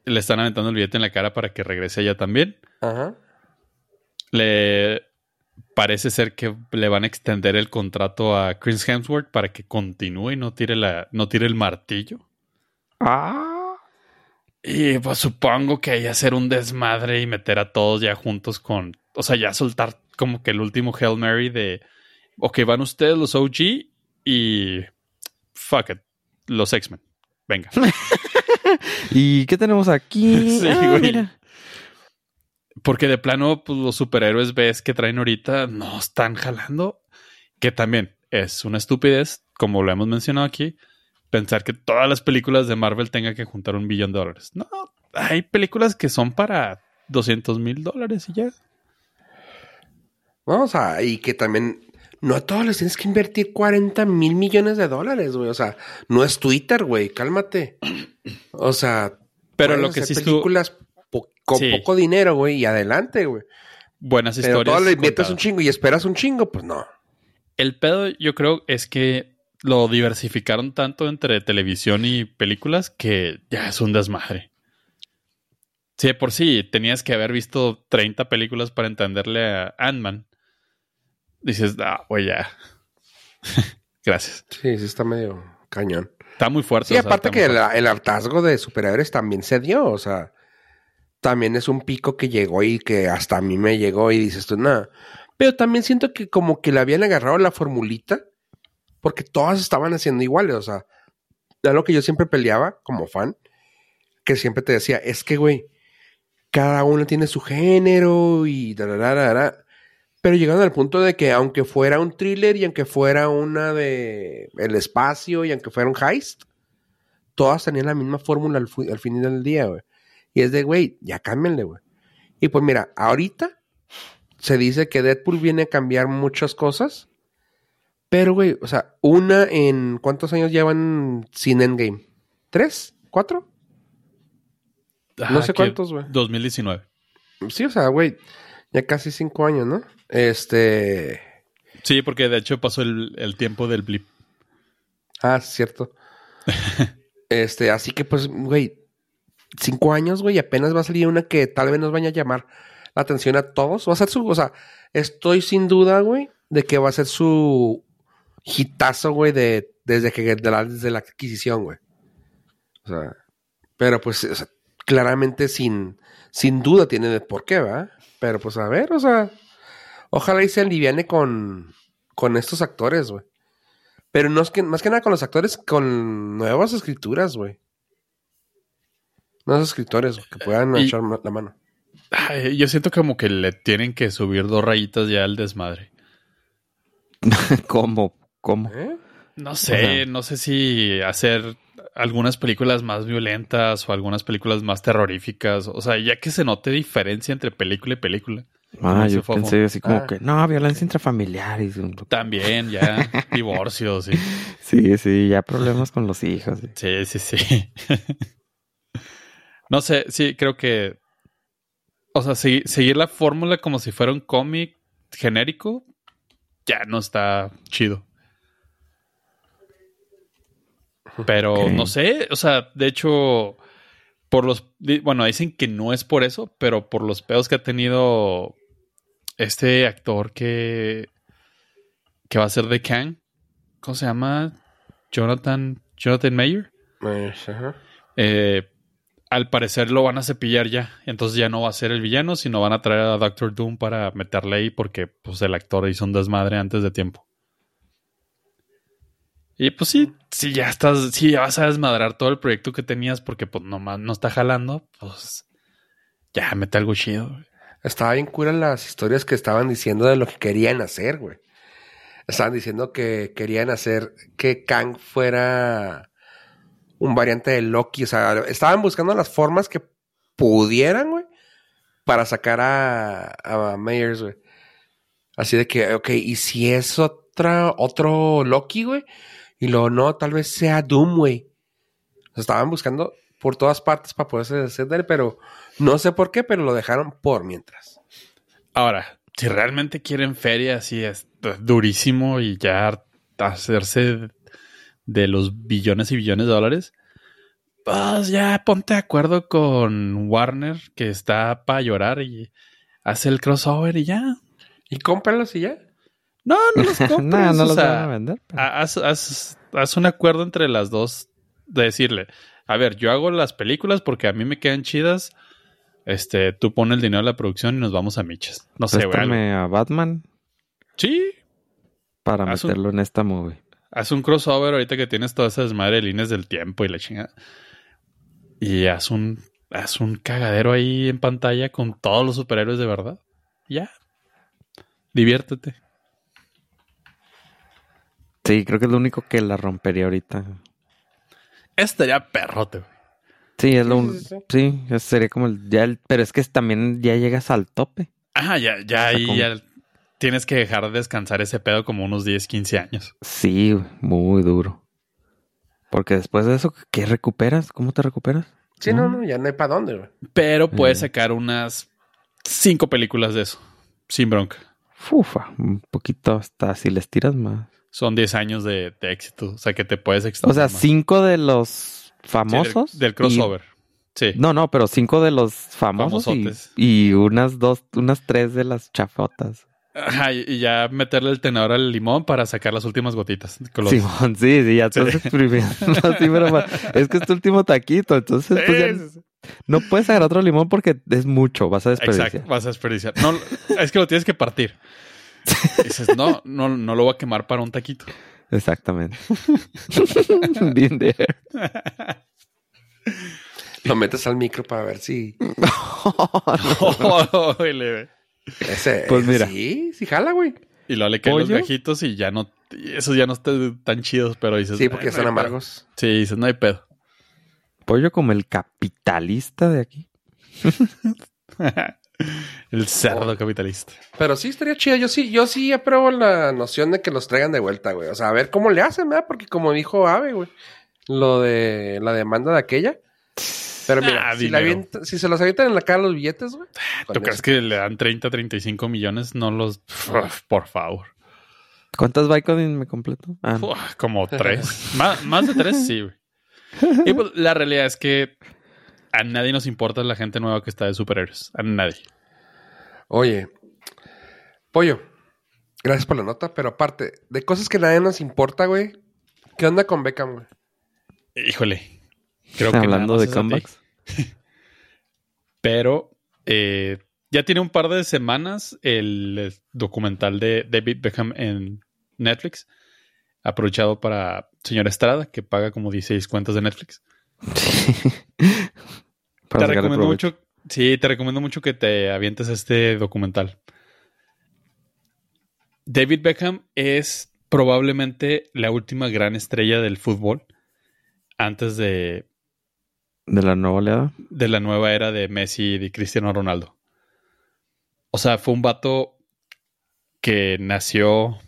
Le están aventando el billete en la cara para que regrese ella también. Ajá. Le parece ser que le van a extender el contrato a Chris Hemsworth para que continúe y no tire la, no tire el martillo. Ah. Y pues supongo que hay hacer un desmadre y meter a todos ya juntos con. O sea, ya soltar como que el último Hail Mary de. Ok, van ustedes los OG y. Fuck it. Los X-Men. Venga. ¿Y qué tenemos aquí? Sí, ah, Mira. Porque de plano, pues los superhéroes ves que traen ahorita no están jalando. Que también es una estupidez, como lo hemos mencionado aquí, pensar que todas las películas de Marvel tengan que juntar un billón de dólares. No, hay películas que son para 200 mil dólares y ya. Vamos a, y que también no a todos les tienes que invertir 40 mil millones de dólares, güey. O sea, no es Twitter, güey, cálmate. O sea, pero lo que sí películas con poco dinero, güey, y adelante, güey. Buenas historias. Pero todo le inviertes un chingo y esperas un chingo, pues no. El pedo, yo creo, es que lo diversificaron tanto entre televisión y películas que ya es un desmadre. Sí, por sí, tenías que haber visto 30 películas para entenderle a Ant-Man. Dices, ah, güey, ya. Gracias. Sí, sí, está medio cañón. Está muy fuerte. Sí, aparte que el, el, hartazgo de superhéroes también se dio, o sea también es un pico que llegó y que hasta a mí me llegó y dices tú, nada. Pero también siento que como que le habían agarrado la formulita, porque todas estaban haciendo iguales, o sea, era lo que yo siempre peleaba como fan, que siempre te decía, es que, güey, cada uno tiene su género y da, da, da, pero llegando al punto de que aunque fuera un thriller y aunque fuera una de el espacio y aunque fuera un heist, todas tenían la misma fórmula al, al fin del día, güey. Y es de, güey, ya cámbienle, güey. Y pues mira, ahorita se dice que Deadpool viene a cambiar muchas cosas. Pero, güey, o sea, una en. ¿Cuántos años llevan sin Endgame? ¿Tres? ¿Cuatro? no sé cuántos, güey. 2019. Sí, o sea, güey, ya casi cinco años, ¿no? Este. Sí, porque de hecho pasó el, el tiempo del blip. Ah, cierto. este, así que pues, güey, cinco años, güey, y apenas va a salir una que tal vez nos vaya a llamar la atención a todos. Va a ser su, o sea, estoy sin duda, güey, de que va a ser su hitazo, güey, de, desde que la, desde la adquisición, güey. O sea, pero pues, claramente sin, sin duda tiene de por qué, ¿va? Pero pues a ver, o sea, ojalá y se aliviane con, con estos actores, güey. Pero no es que, más que nada con los actores, con nuevas escrituras, güey. Nuevos escritores que puedan echar la mano. yo siento como que le tienen que subir dos rayitas ya al desmadre. ¿Cómo? ¿Cómo? ¿Eh? No sé, no sé si hacer algunas películas más violentas o algunas películas más terroríficas. O sea, ya que se note diferencia entre película y película. Ah, yo pensé así como ah. que, no, violencia intrafamiliar. Y... También, ya, divorcios. Y... Sí, sí, ya problemas con los hijos. Sí, sí, sí. No sé, sí, creo que. O sea, seguir la fórmula como si fuera un cómic genérico ya no está chido. Pero no sé, o sea, de hecho, por los. Bueno, dicen que no es por eso, pero por los pedos que ha tenido este actor que. que va a ser de Kang. ¿Cómo se llama? Jonathan. Jonathan Mayer. Eh, al parecer lo van a cepillar ya. Entonces ya no va a ser el villano, sino van a traer a Doctor Doom para meterle ahí porque pues, el actor hizo un desmadre antes de tiempo. Y pues sí, si ya estás, si ya vas a desmadrar todo el proyecto que tenías porque pues nomás no está jalando, pues ya mete algo chido. Estaba bien cura las historias que estaban diciendo de lo que querían hacer, güey. Estaban diciendo que querían hacer que Kang fuera un variante de Loki. O sea, estaban buscando las formas que pudieran, güey, para sacar a, a güey. Así de que, ok, ¿y si es otra, otro Loki, güey? Y luego, no, tal vez sea Doom, güey. O sea, estaban buscando por todas partes para poderse deshacer de él, pero no sé por qué, pero lo dejaron por mientras. Ahora, si realmente quieren feria, así es durísimo y ya hacerse de los billones y billones de dólares, pues ya ponte de acuerdo con Warner, que está para llorar y hace el crossover y ya. ¿Y cómpralos y ya? No, no los compres. no, no o los sea, van a vender. pero- haz, haz- haz un acuerdo entre las dos de decirle, a ver, yo hago las películas porque a mí me quedan chidas. Este, tú pon el dinero de la producción y nos vamos a miches. No sé, güey. a Batman Sí, para Haz un- meterlo en esta movie. Haz un crossover ahorita que tienes toda esa desmadre de líneas del tiempo y la chingada. Y haz un, haz un cagadero ahí en pantalla con todos los superhéroes de verdad. Ya. Diviértete. Sí, creo que es lo único que la rompería ahorita. Estaría perrote, güey. Sí, es lo Sí, un- sí, sí. sí, ese sería como el, ya el- pero es que también ya llegas al tope. Ajá, ya, ya O sea, ahí como- ya tienes que dejar de descansar ese pedo como unos 10, 15 años. Sí, muy duro. Porque después de eso, ¿qué recuperas? ¿Cómo te recuperas? Sí, no, no, ya no hay para dónde, güey. Pero puedes Mm. sacar unas cinco películas de eso. Sin bronca. Fufa, un poquito hasta si les tiras más. Son 10 años de, de éxito. O sea que te puedes O extender. sea, más. cinco de los Sí, del- famosos. del, y- crossover. Sí. No, no, pero cinco de los famosos y, Famosotes. y unas dos, unas tres de las chafotas. Ajá, y y ya meterle el tenedor al limón para sacar las últimas gotitas. Los- Simón, sí, sí, ya estás exprimiendo así, pero es que es tu último taquito, entonces pues, ya Sí, sí, sí. no puedes agarrar otro limón porque es mucho, vas a desperdiciar. Exacto, vas a desperdiciar. No, es que lo tienes que partir. Dices, no, no, no lo voy a quemar para un taquito. Exactamente. Been there. Lo metes al micro para ver si. Órale. Ese, Pues mira. Sí, sí, jala, güey. y luego le caen los gajitos y ya no. y esos ya no están tan chidos, pero dices. Sí, porque "Ay, no están hay pedo". amargos. Sí, dices, no hay pedo. Pollo como el capitalista de aquí. el cerdo Oh. capitalista. Pero sí estaría chido. Yo sí, yo sí apruebo la noción de que los traigan de vuelta, güey. O sea, a ver cómo le hacen, ¿verdad? Porque como dijo Ave, güey, lo de la demanda de aquella. Pero mira, Ah, si, la dinero. avienta- si se los avientan en la cara los billetes, güey. ¿Tú con crees eso. que le dan 30, 35 millones? No los. Por favor. ¿Cuántas Vicodin me completo? Ah. Uf, como tres. más, más de tres, sí, güey. Y pues, la realidad es que a nadie nos importa la gente nueva que está de superhéroes. A nadie. Oye, Pollo, gracias por la nota, pero aparte, de cosas que a nadie nos importa, güey. ¿Qué onda con Beckham, güey? Híjole. Creo que Hablando de comebacks. Pero eh, ya tiene un par de semanas el, eh, documental de David Beckham en Netflix. Aprovechado para señor Estrada, que paga como 16 cuentas de Netflix. Para te recomiendo mucho. Sí, te recomiendo mucho que te avientes a este documental. David Beckham es probablemente la última gran estrella del fútbol antes de, De la nueva oleada. de la nueva era de Messi y de Cristiano Ronaldo. O sea, fue un vato que nació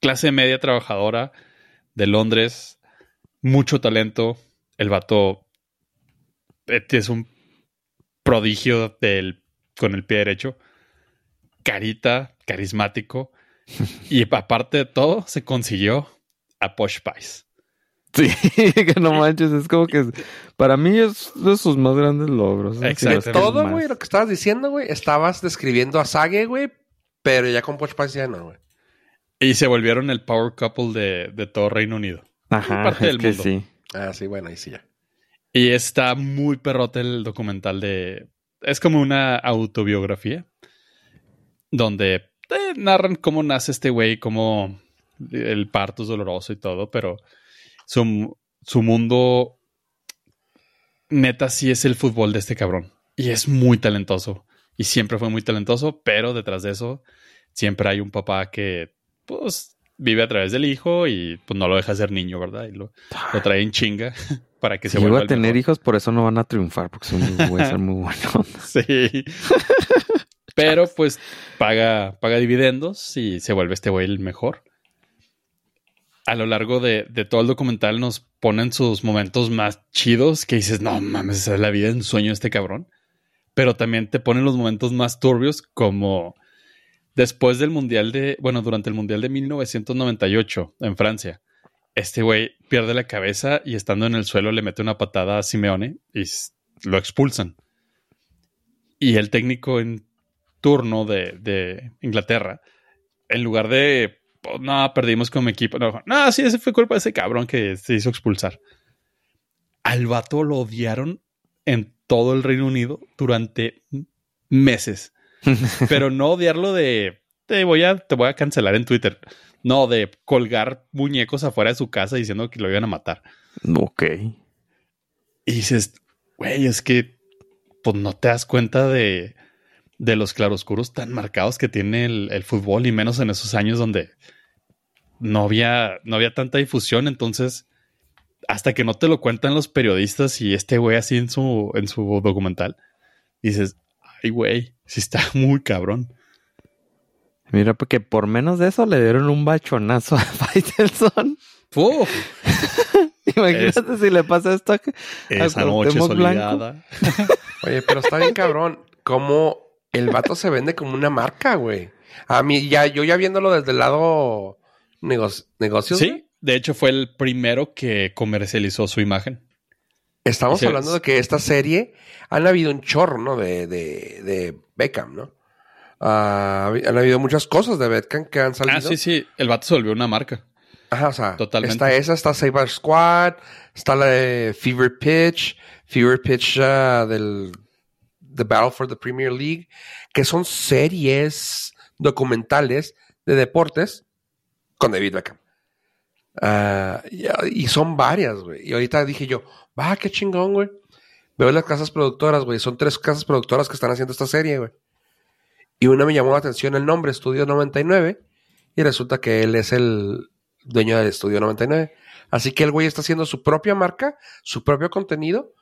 clase media trabajadora de Londres, mucho talento. El vato eh, es un prodigio del, con el pie derecho, carita, carismático. y aparte de todo, se consiguió a Posh Spice. Sí, que no manches, es como que para mí es de sus más grandes logros. Exacto. De todo, güey, lo que estabas diciendo, güey, estabas describiendo a Sage, güey, pero ya con Poch ya no, güey. Y se volvieron el power couple de, de todo Reino Unido. Ajá, parte es del que mundo. sí. Ah, sí, bueno, ahí sí ya. Y está muy perrote el documental de... Es como una autobiografía donde eh, narran cómo nace este güey, cómo el parto es doloroso y todo, pero su, su mundo neta sí es el fútbol de este cabrón. Y es muy talentoso. y siempre fue muy talentoso, pero detrás de eso siempre hay un papá que, pues, vive a través del hijo y pues no lo deja ser niño, ¿verdad? Y lo, lo trae en chinga para que se Si vuelva a el tener mejor. hijos, por eso no van a triunfar, porque son muy, a ser muy buenos. Sí. Pero pues paga, paga dividendos y se vuelve este güey el mejor. A lo largo de, de todo el documental nos ponen sus momentos más chidos que dices, no mames, esa es la vida en sueño este cabrón. Pero también te ponen los momentos más turbios como después del Mundial de, bueno, durante el Mundial de 1998 en Francia. Este güey pierde la cabeza y estando en el suelo le mete una patada a Simeone y lo expulsan. Y el técnico en turno de, de Inglaterra, en lugar de, "Oh, no, perdimos como equipo, no, no, sí, ese fue culpa de ese cabrón que se hizo expulsar. Al vato lo odiaron en todo el Reino Unido durante meses. Pero no odiarlo de te voy a, te voy a cancelar en Twitter. No, de colgar muñecos afuera de su casa diciendo que lo iban a matar. ok. Y dices, güey, es que pues no te das cuenta de, de los claroscuros tan marcados que tiene el, el fútbol y menos en esos años donde no había, no había tanta difusión. Entonces, hasta que no te lo cuentan los periodistas y este güey así en su, en su documental, dices, ay, güey, sí está muy cabrón. Mira, porque por menos de eso le dieron un bachonazo a Faitelson. Uf, Imagínate si le pasa esto. a- esa a noche soleada. Oye, pero está bien cabrón. Cómo el vato se vende como una marca, güey. A mí, ya, yo ya viéndolo desde el lado nego- negocios. güey, Sí, de hecho fue el primero que comercializó su imagen. Estamos Sí, hablando es- de que esta serie han habido un chorro, ¿no? De, de, de Beckham, ¿no? Ah, han habido muchas cosas de Beckham que han salido. Ah, sí, sí, el vato se volvió una marca. Ajá, o sea, Totalmente. está esa, está Saber Squad, está la de Fever Pitch, Fever Pitch ah, del The Battle for the Premier League, que son series documentales de deportes con David Beckham. Y, y son varias, güey. Y ahorita dije yo, va, qué chingón, güey. Veo las casas productoras, güey. Son tres casas productoras que están haciendo esta serie, güey. Y una me llamó la atención el nombre, Estudio 99. Y resulta que él es el dueño del Estudio 99. Así que el güey está haciendo su propia marca, su propio contenido.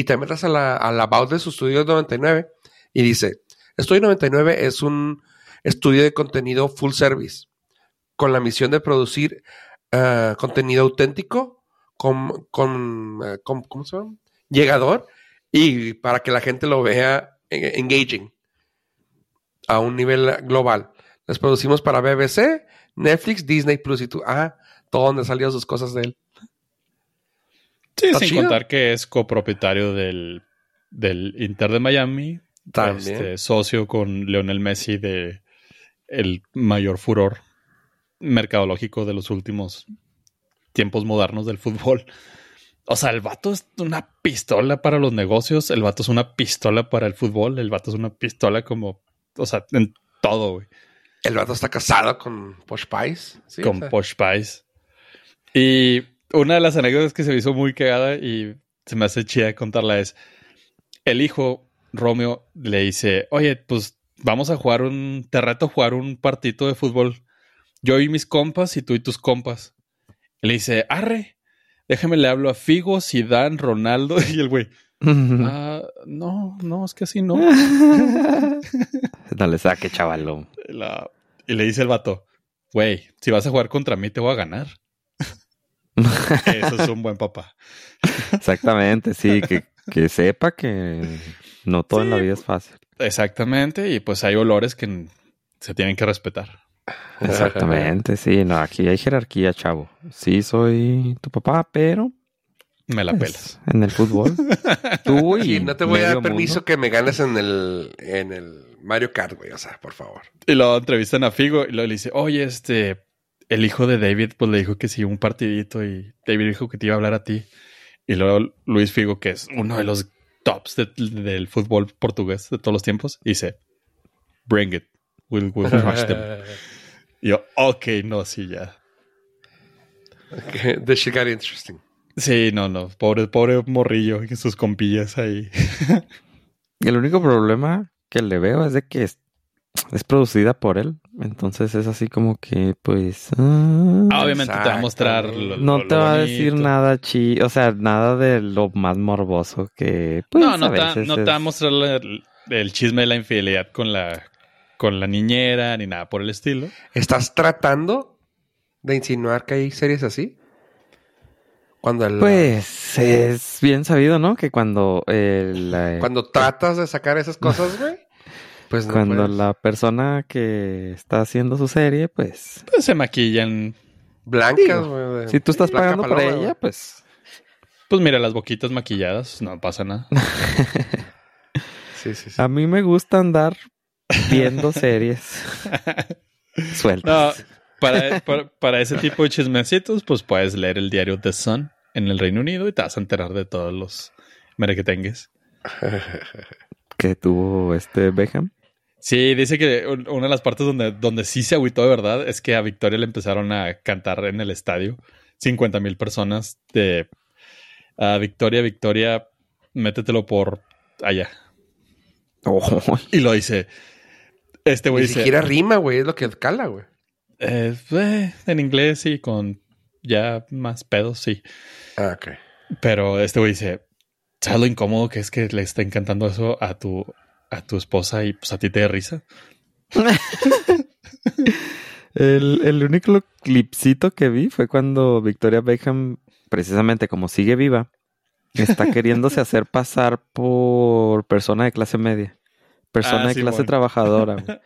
Y te metes a la, a la about de su Estudio 99 y dice, Estudio 99 es un estudio de contenido full service con la misión de producir eh, contenido auténtico, con, eh, con- ¿cómo se llama? Llegador y para que la gente lo vea engaging a un nivel global. Les producimos para BBC, Netflix, Disney Plus y tú, ah, todo donde salieron sus cosas de él. Sí, Está sin chido. contar que es copropietario del, del Inter de Miami. También. este, socio con Leonel Messi de el mayor furor mercadológico de los últimos tiempos modernos del fútbol. O sea, el vato es una pistola para los negocios, el vato es una pistola para el fútbol, el vato es una pistola como, o sea, en todo, güey. El vato está casado con Posh Pies. ¿sí? con O sea, Posh Pies. Y una de las anécdotas que se me hizo muy cagada y se me hace chida contarla es, el hijo, Romeo, le dice, oye, pues vamos a jugar un, te reto a jugar un partito de fútbol. Yo y mis compas y tú y tus compas. Y le dice, arre, déjame le hablo a Figo, Zidane, Ronaldo y el güey. "Ah, no, no, es que así no. no le saque, chavalo. La- y le dice el vato, güey, si vas a jugar contra mí te voy a ganar. Eso es un buen papá. Exactamente, sí, que, que sepa que no todo en la vida es fácil. Exactamente, y pues hay olores que se tienen que respetar. Exactamente, sí, no, aquí hay jerarquía, chavo. Sí, soy tu papá, pero Me la pelas. en el fútbol. Tú y Sí, no te voy a dar permiso mundo. que me ganes en el, en el Mario Kart, güey. O sea, por favor. Y luego entrevistan a Figo y luego le dice, oye, este, el hijo de David, pues le dijo que sí, un partidito y David dijo que te iba a hablar a ti. Y luego Luis Figo, que es uno de los tops de- del fútbol portugués de todos los tiempos, dice, bring it, we'll, we'll crush them. Y yo, ok, no, sí, ya. This shit got interesting. Sí, no, no, pobre, pobre morrillo y sus compillas ahí. El único problema que le veo es de que es, es producida por él. Entonces es así como que, pues. ah, Ah, obviamente te va a mostrar. lo- no lo- te lo va a decir nada chi, o sea, nada de lo más morboso que. Pues, no, no, a te, no te va a mostrar el, el chisme de la infidelidad con la, con la niñera ni nada por el estilo. ¿Estás tratando de insinuar que hay series así? Cuando el, Pues es bien sabido, ¿no? Que cuando el, cuando tratas de sacar esas cosas, güey, pues no cuando puedes. la persona que está haciendo su serie, pues Pues se maquillan. blancas, güey. si tú estás pagando por ella, pues Pues mira, las boquitas maquilladas, no pasa nada. Sí, sí, sí. a mí me gusta andar viendo series sueltas. No, para, para, para ese tipo de chismecitos, pues puedes leer el diario The Sun en el Reino Unido y te vas a enterar de todos los merequetengues. que tuvo este Beckham. Sí, dice que un- una de las partes donde, donde sí se agüitó de verdad es que a Victoria le empezaron a cantar en el estadio 50 mil personas de a Victoria, Victoria, métetelo por allá. Oh, Y lo dice. Este güey Ni dice. siquiera rima, güey, es lo que cala, güey. eh, eh, en inglés y con ya más pedos, sí. Ah, ok. Pero este güey dice, ¿sabes lo incómodo que es que le está encantando eso a tu, a tu esposa y pues a ti te da risa? el, el único clipcito que vi fue cuando Victoria Beckham, precisamente como sigue viva, está queriéndose hacer pasar por persona de clase media, persona Ah, de sí, clase bueno. trabajadora,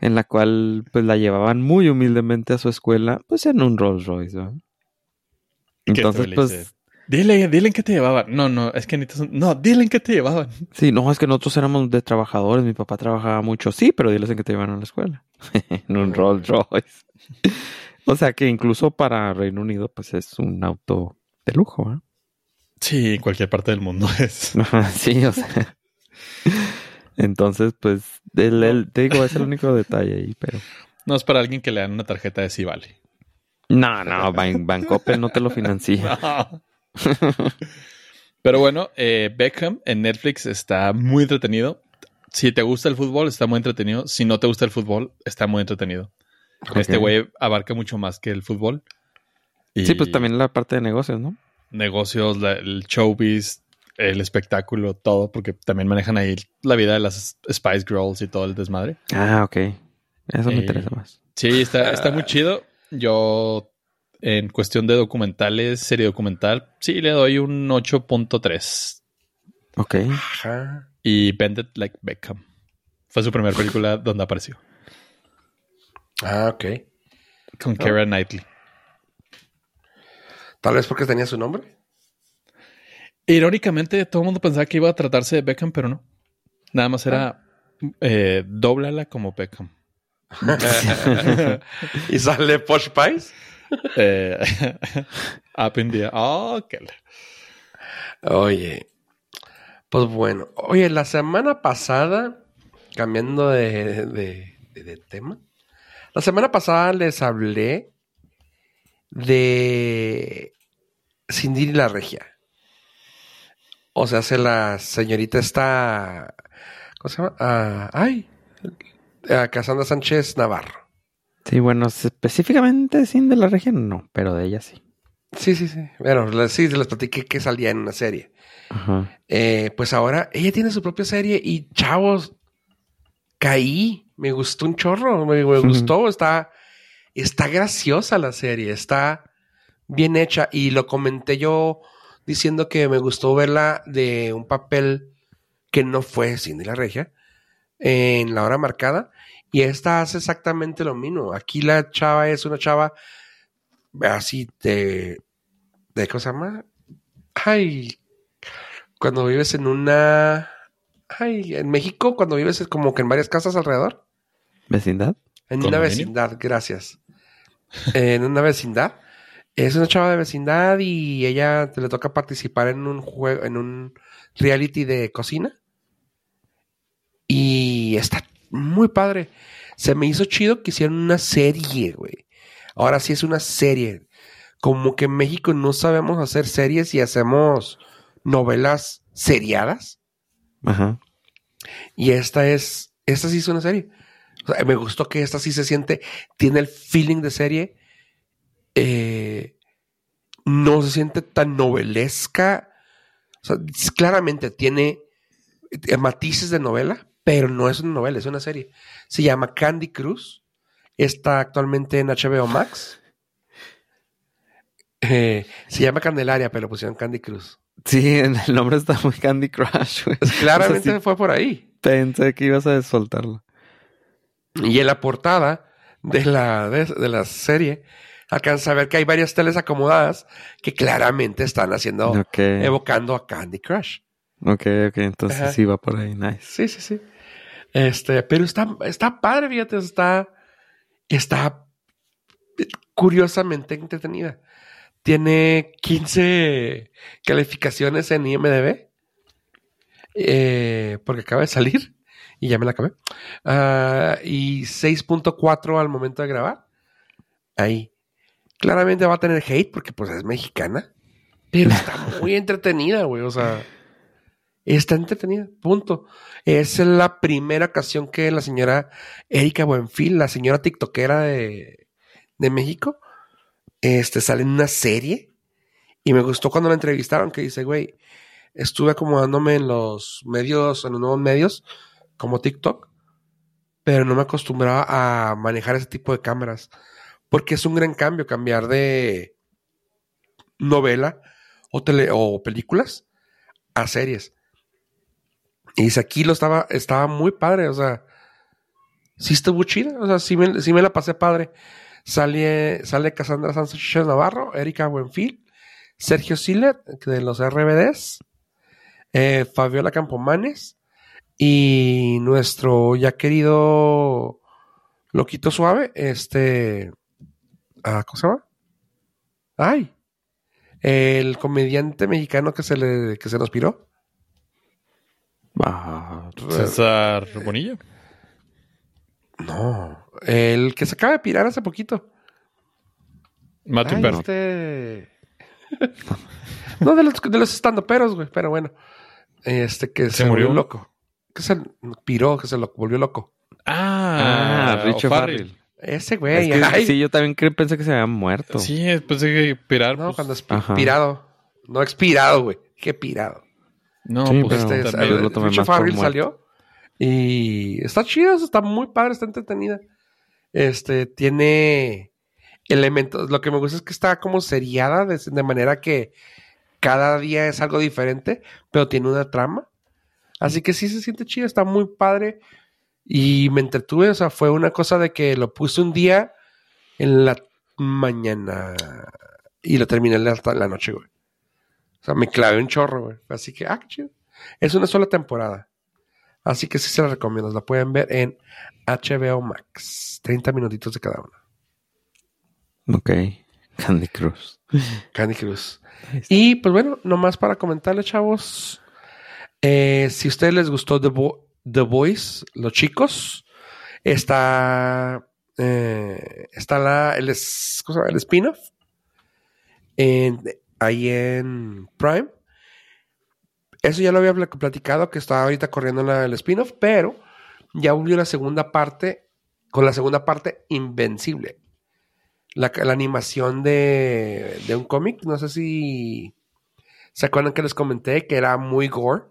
en la cual pues la llevaban muy humildemente a su escuela, pues en un Rolls Royce, Entonces, pues, Dile, dile en qué te llevaban. No, no, es que necesitas... un- No, dile en qué te llevaban. sí, no, es que nosotros éramos de trabajadores, mi papá trabajaba mucho, sí, pero diles en que te llevaron a la escuela, en un Rolls Royce. o sea que incluso para Reino Unido, pues es un auto de lujo, ¿eh? Sí, en cualquier parte del mundo es. Sí, o sea. Entonces, pues, el, el- te digo, es el único detalle ahí, pero. No es para alguien que le dan una tarjeta de Civale. No, no, Ban Bancoppel no te lo financia. Pero bueno, eh, Beckham en Netflix está muy entretenido. Si te gusta el fútbol, está muy entretenido. Si no te gusta el fútbol, está muy entretenido. Este güey abarca mucho más que el fútbol. Y Sí, pues también la parte de negocios, ¿no? negocios, la- el showbiz, el espectáculo, todo, porque también manejan ahí la vida de las Spice Girls y todo el desmadre. Ah, ok. Eso me Eh, interesa más. Sí, está, está muy chido. Yo, en cuestión de documentales, serie documental, sí le doy un 8.3. Ok. Ajá. Y Bend It Like Beckham. Fue su primera película donde apareció. Ah, ok. Con Keira Knightley. Tal vez porque tenía su nombre. Irónicamente, todo el mundo pensaba que iba a tratarse de Beckham, pero no. Nada más era eh, dóblala como Beckham. y sale Posh Pies. Eh, the air. Oh, Oye. Pues bueno. Oye, la semana pasada, cambiando de, de- tema. La semana pasada les hablé de Cindy y la Regia. O sea, se la señorita está. ¿Cómo se llama? Ah, ay. ah, Casandra Sánchez Navarro. Sí, bueno, específicamente sin de la región, no, pero de ella sí. Sí, sí, sí. Bueno, sí, les platiqué que salía en una serie. Ajá. Eh, pues ahora ella tiene su propia serie y chavos, caí. Me gustó un chorro, me, me gustó. Está, está graciosa la serie, está bien hecha. Y lo comenté yo diciendo que me gustó verla de un papel que no fue Cindy la Regia en la hora marcada. Y esta hace exactamente lo mismo. Aquí la chava es una chava así de. de ¿Cómo se llama? Ay, cuando vives en una. Ay, en México, cuando vives como que en varias casas alrededor. ¿Vecindad? En una vecindad, gracias. en una vecindad. Es una chava de vecindad y ella le toca participar en un juego, en un reality de cocina. Y está muy padre. Se me hizo chido que hicieran una serie, güey. Ahora sí es una serie. Como que en México no sabemos hacer series y hacemos novelas seriadas. Ajá. Y esta es, esta sí es una serie. O sea, me gustó que esta sí se siente, tiene el feeling de serie. Eh, no se siente tan novelesca. O sea, claramente tiene eh, matices de novela, pero no es una novela, es una serie. Se llama Candy Cruz. Está actualmente en HBO Max. Eh, se llama Candelaria, pero pusieron Candy Cruz. Sí, el nombre está muy Candy Crush, güey. Pues claramente o sea, sí, fue por ahí. Pensé que ibas a soltarlo. Y en la portada de la, de, de la serie alcanza a ver que hay varias teles acomodadas que claramente están haciendo, okay. evocando a Candy Crush. Ok, ok, entonces Ajá. sí va por ahí, nice. Sí, sí, sí. Este, pero está, está padre, fíjate, está, está curiosamente entretenida. Tiene 15 calificaciones en IMDB. Eh, porque acaba de salir y ya me la acabé. Uh, y 6.4 al momento de grabar. Ahí. Claramente va a tener hate porque pues es mexicana. Pero está muy entretenida, güey. O sea, está entretenida. Punto. Es la primera ocasión que la señora Erika Buenfil, la señora tiktokera de, de México, este, sale en una serie. Y me gustó cuando la entrevistaron que dice, güey, estuve acomodándome en los medios, en los nuevos medios, como TikTok, pero no me acostumbraba a manejar ese tipo de cámaras. Porque es un gran cambio cambiar de novela o, tele, o películas a series. Y dice, aquí lo estaba, estaba muy padre, o sea, sí estuvo chida, o sea, sí me, sí me la pasé padre. Sale, sale Cassandra Sánchez Navarro, Erika Buenfil, Sergio Siler, de los RBDs, eh, Fabiola Campomanes y nuestro ya querido Loquito Suave, este, ah, ¿cómo se llama? Ay, el comediante mexicano que se le, que se nos piró. Ah, César Bonilla. No, el que se acaba de pirar hace poquito. Matthew Perro. Este... no, de los, de los estandoperos, güey, pero bueno. Este que se, se murió loco. Que se piró, que se lo volvió loco. Ah, ah Richard Farrell. Ese güey. Es que, sí, yo también pensé que se había muerto. Sí, pensé que pirar. No, pues... cuando es pirado. No expirado, güey. Que pirado. No, sí, pues este, por Farrell muerto. salió. Y está chido, está muy padre, está entretenida. Este, tiene elementos. Lo que me gusta es que está como seriada, de, de manera que cada día es algo diferente, pero tiene una trama. Así que sí se siente chido, está muy padre. Y me entretuve, o sea, fue una cosa de que lo puse un día en la mañana y lo terminé hasta la noche, güey. O sea, me clavé un chorro, güey. Así que, ah. Es una sola temporada. Así que sí se la recomiendo. La pueden ver en HBO Max. 30 minutitos de cada una. Ok. Candy Cruz. Candy Cruz. Y pues bueno, nomás para comentarles, chavos. Eh, si a ustedes les gustó The, Bo The Voice, los chicos, está. Eh, está la, el, es- el spin-off. En- ahí en Prime. Eso ya lo había pla- platicado, que estaba ahorita corriendo la- el spin-off, pero ya volvió la segunda parte, con la segunda parte Invencible. La, la animación de, de un cómic, no sé si se acuerdan que les comenté que era muy gore.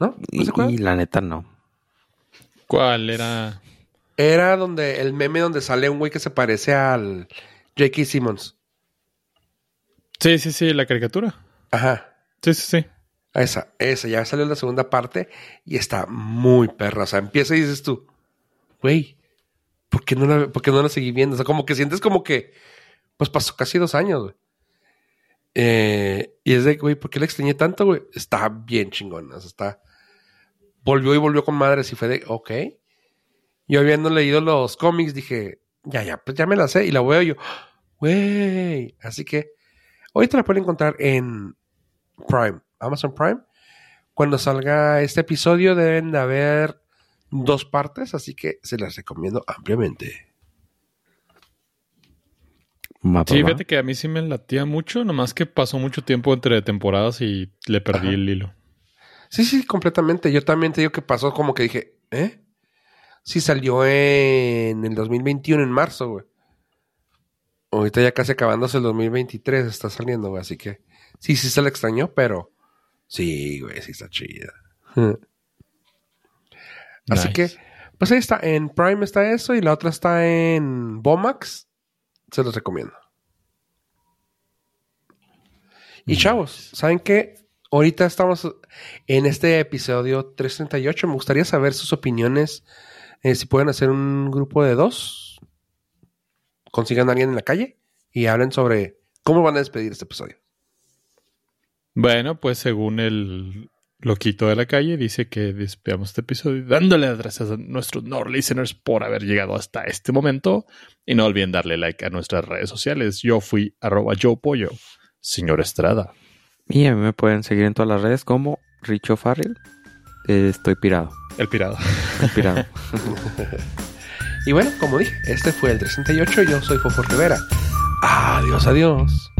¿No? ¿No se Y, acuerdan? y la neta no. ¿Cuál era? Era donde el meme donde sale un güey que se parece al J.K. Simmons. Sí, sí, sí, la caricatura. Ajá. Sí, sí, sí. Esa, esa, ya salió la segunda parte y está muy perra. O sea, empieza y dices tú, güey, ¿por qué no la, por qué no la seguí viendo? O sea, como que sientes como que, pues pasó casi dos años, güey. Eh, y es de, güey, ¿por qué la extrañé tanto, güey? Está bien chingona. O sea, está. Volvió y volvió con madres y fue de, ok. Yo habiendo leído los cómics, dije, ya, ya, pues ya me la sé. Y la veo yo, güey. Así que, ahorita la pueden encontrar en Prime, Amazon Prime. Cuando salga este episodio deben de haber dos partes, así que se las recomiendo ampliamente. Sí, pa. fíjate que a mí sí me latía mucho, nomás que pasó mucho tiempo entre temporadas y le perdí Ajá. el hilo. Sí, sí, completamente. Yo también te digo que pasó como que dije, ¿eh? Sí, salió en el 2021, en marzo, güey. Ahorita ya casi acabándose el 2023 está saliendo, güey. Así que sí, sí se le extrañó, pero sí, güey, sí está chida. Así que, pues ahí está. En Prime está eso y la otra está en Bomax. Se los recomiendo. Y chavos, ¿saben qué? Ahorita estamos en este episodio 338. Me gustaría saber sus opiniones. Eh, si pueden hacer un grupo de dos, consigan a alguien en la calle y hablen sobre cómo van a despedir este episodio. Bueno, pues según el loquito de la calle, dice que despedamos este episodio dándole las gracias a nuestros Nord listeners por haber llegado hasta este momento. Y no olviden darle like a nuestras redes sociales. Yo fui arroba yo pollo, señor Estrada. Y a mí me pueden seguir en todas las redes como Richo Farrell. Eh, estoy pirado. El pirado. El pirado. y bueno, como dije, este fue el 368. Yo soy Fofo Rivera. Adiós, adiós.